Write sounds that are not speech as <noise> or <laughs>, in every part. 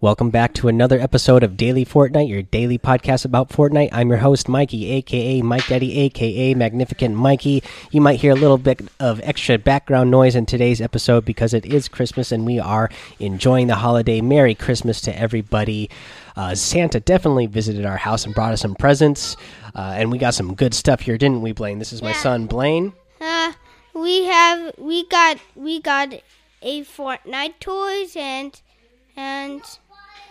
Welcome back to another episode of Daily Fortnite, your daily podcast about Fortnite. I'm your host, Mikey, aka Mike Daddy, aka Magnificent Mikey. You might hear a little bit of extra background noise in today's episode because it is Christmas and we are enjoying the holiday. Merry Christmas to everybody. Uh, Santa definitely visited our house and brought us some presents, uh, and we got some good stuff here, didn't we, Blaine? This is my Yeah. son, Blaine. Uh, we have we got we got a Fortnite toys and and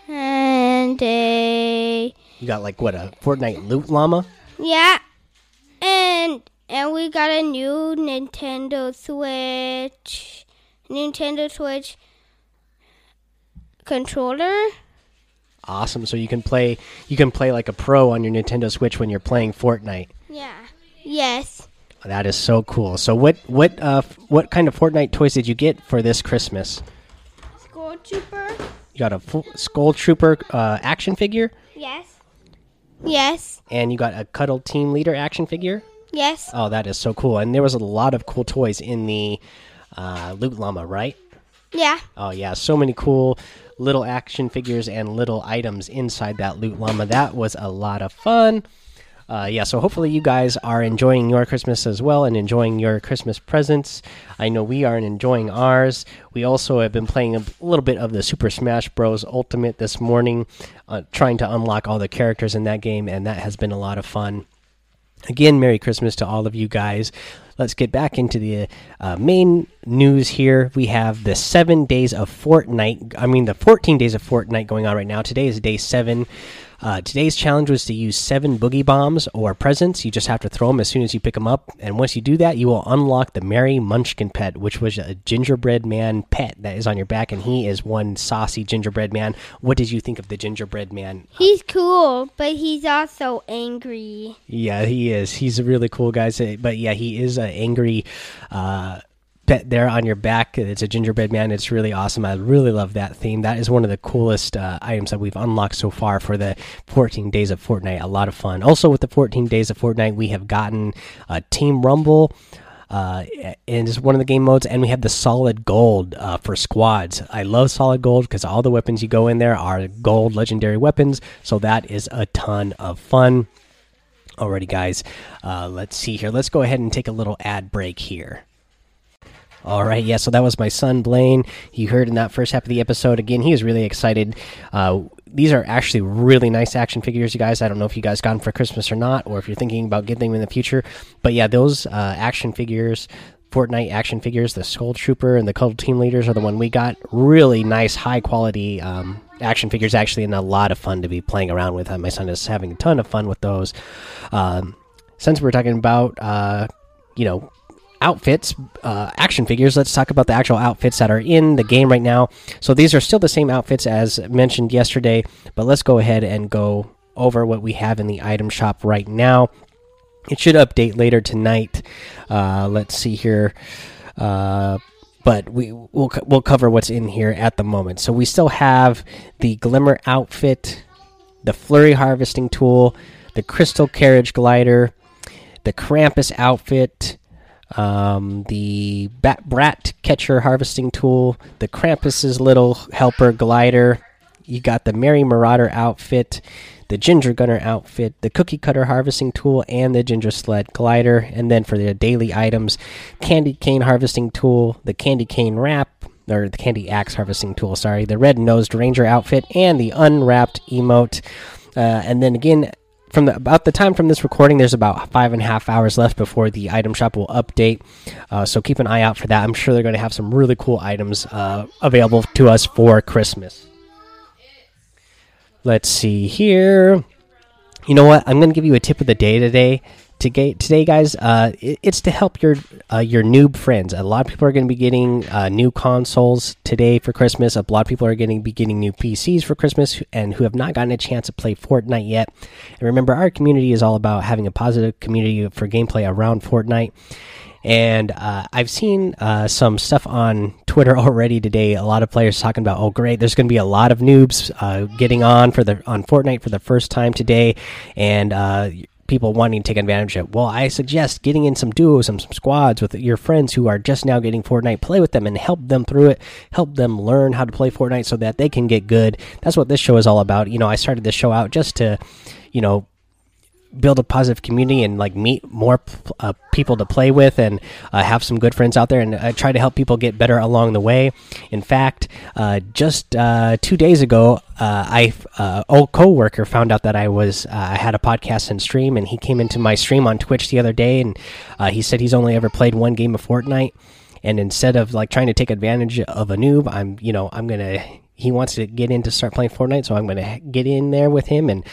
and a You got like what a Fortnite loot llama? yeah, and and we got a new Nintendo Switch, Nintendo Switch controller. Awesome. So you can play you can play like a pro on your Nintendo Switch when you're playing Fortnite. Yeah. Yes. That is so cool. So what what uh f- what kind of Fortnite toys did you get for this Christmas? Skull Trooper. You got a full Skull Trooper uh, action figure, Yes. Yes. and you got a Cuddle Team Leader action figure. Yes. Oh, that is so cool! And there was a lot of cool toys in the uh, Loot Llama, right? Yeah. Oh yeah, so many cool little action figures and little items inside that Loot Llama. That was a lot of fun. Uh, yeah, so hopefully you guys are enjoying your Christmas as well and enjoying your Christmas presents. I know we are enjoying ours. We also have been playing a little bit of the Super Smash Bros. Ultimate this morning, uh, trying to unlock all the characters in that game, and that has been a lot of fun. Again, Merry Christmas to all of you guys. Let's get back into the uh, main news here. We have the seven days of Fortnite. I mean, the 14 days of Fortnite going on right now. Today is day seven. Uh, today's challenge was to use seven boogie bombs or presents. You just have to throw them as soon as you pick them up. And once you do that, you will unlock the Merry Munchkin pet, which was a gingerbread man pet that is on your back. And he is one saucy gingerbread man. What did you think of the gingerbread man He's cool, but he's also angry. Yeah, he is. He's a really cool guy. But yeah, he is an angry uh, pet there on your back. It's a gingerbread man. It's really awesome. I really love that theme. That is one of the coolest uh, items that we've unlocked so far for the 14 days of Fortnite. A lot of fun. Also, with the 14 days of Fortnite, we have gotten uh, Team Rumble. Uh, and it's one of the game modes, and we have the solid gold uh, for squads. I love solid gold because all the weapons you go in there are gold legendary weapons, so that is a ton of fun. Alrighty, guys, uh, let's see here. Let's go ahead and take a little ad break here. All right, yeah. So that was my son Blaine. You heard in that first half of the episode. Again, he was really excited. Uh, these are actually really nice action figures, you guys. I don't know if you guys got them for Christmas or not, or if you're thinking about getting them in the future. But yeah, those uh, action figures, Fortnite action figures, the Skull Trooper and the Cuddle Team Leaders are the one we got. Really nice, high quality um, action figures, actually, and a lot of fun to be playing around with. Uh, my son is having a ton of fun with those. Um, since we're talking about, uh, you know, outfits, uh, action figures. Let's talk about the actual outfits that are in the game right now. So these are still the same outfits as mentioned yesterday, but let's go ahead and go over what we have in the item shop right now. It should update later tonight. Uh, let's see here. Uh, but we we'll we'll cover what's in here at the moment. So we still have the glimmer outfit, the flurry harvesting tool, the crystal carriage glider, the Krampus outfit, um, the bat brat catcher harvesting tool, the Krampus's little helper glider. You got the Merry Marauder outfit, the Ginger Gunner outfit, the Cookie Cutter harvesting tool, and the Ginger Sled glider. And then for the daily items, Candy Cane harvesting tool, the Candy Cane wrap, or the Candy Axe harvesting tool, sorry, the Red Nosed Ranger outfit, and the Unwrapped emote. Uh, and then again, from the, about the time from this recording, there's about five and a half hours left before the item shop will update. Uh, so keep an eye out for that. I'm sure they're going to have some really cool items uh, available to us for Christmas. Let's see here. You know what? I'm going to give you a tip of the day today. Today, today, guys, uh, it- it's to help your uh, your noob friends. A lot of people are going to be getting uh, new consoles today for Christmas. A lot of people are going to be getting new PCs for Christmas, and who have not gotten a chance to play Fortnite yet. And remember, our community is all about having a positive community for gameplay around Fortnite. And uh, I've seen uh, some stuff on Twitter <laughs> already today. A lot of players talking about, oh, great, there's going to be a lot of noobs uh, getting on for the on Fortnite for the first time today, and uh, people wanting to take advantage of. it. Well, I suggest getting in some duos and some squads with your friends who are just now getting Fortnite. Play with them and help them through it. Help them learn how to play Fortnite so that they can get good. That's what this show is all about. You know, I started this show out just to, you know, build a positive community and like meet more uh, people to play with and uh, have some good friends out there and uh, try to help people get better along the way. In fact, uh, just uh, two days ago, uh, I uh, old coworker found out that I was I had a podcast and stream, and he came into my stream on Twitch the other day, and he said he's only ever played one game of Fortnite, and instead of like trying to take advantage of a noob, I'm you know I'm gonna he wants to get in to start playing Fortnite, so I'm gonna get in there with him and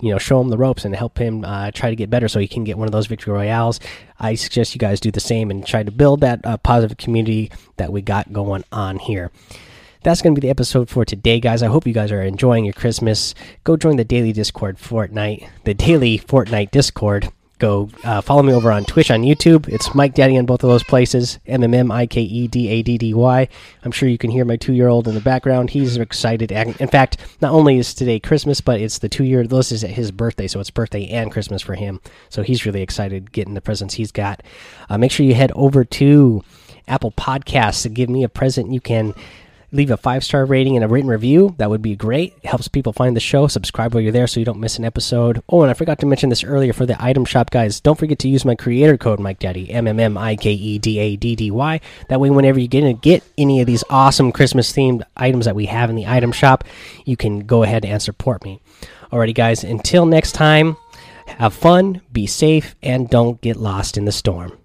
you know show him the ropes and help him uh, try to get better so he can get one of those victory royales. I suggest you guys do the same and try to build that uh, positive community that we got going on here. That's going to be the episode for today guys. I hope you guys are enjoying your christmas. Go join the daily discord fortnite the daily fortnite discord go uh, follow me over on Twitch on YouTube. It's Mike Daddy on both of those places. M M M I K E D A D D Y. I'm sure you can hear my two year old in the background. He's excited. In fact, not only is today Christmas, but it's the two year. This is his birthday, so it's birthday and Christmas for him. So he's really excited getting the presents he's got. Uh, make sure you head over to Apple Podcasts to give me a present. You can leave a five star rating and a written review. That would be great. It helps people find the show. Subscribe while you're there so you don't miss an episode. Oh, and I forgot to mention this earlier for the item shop guys. Don't forget to use my creator code, Mike Daddy, M M M I K E D A D D Y. That way, whenever you get in, get any of these awesome Christmas themed items that we have in the item shop, you can go ahead and support me. Alrighty, guys. Until next time, have fun, be safe, and don't get lost in the storm.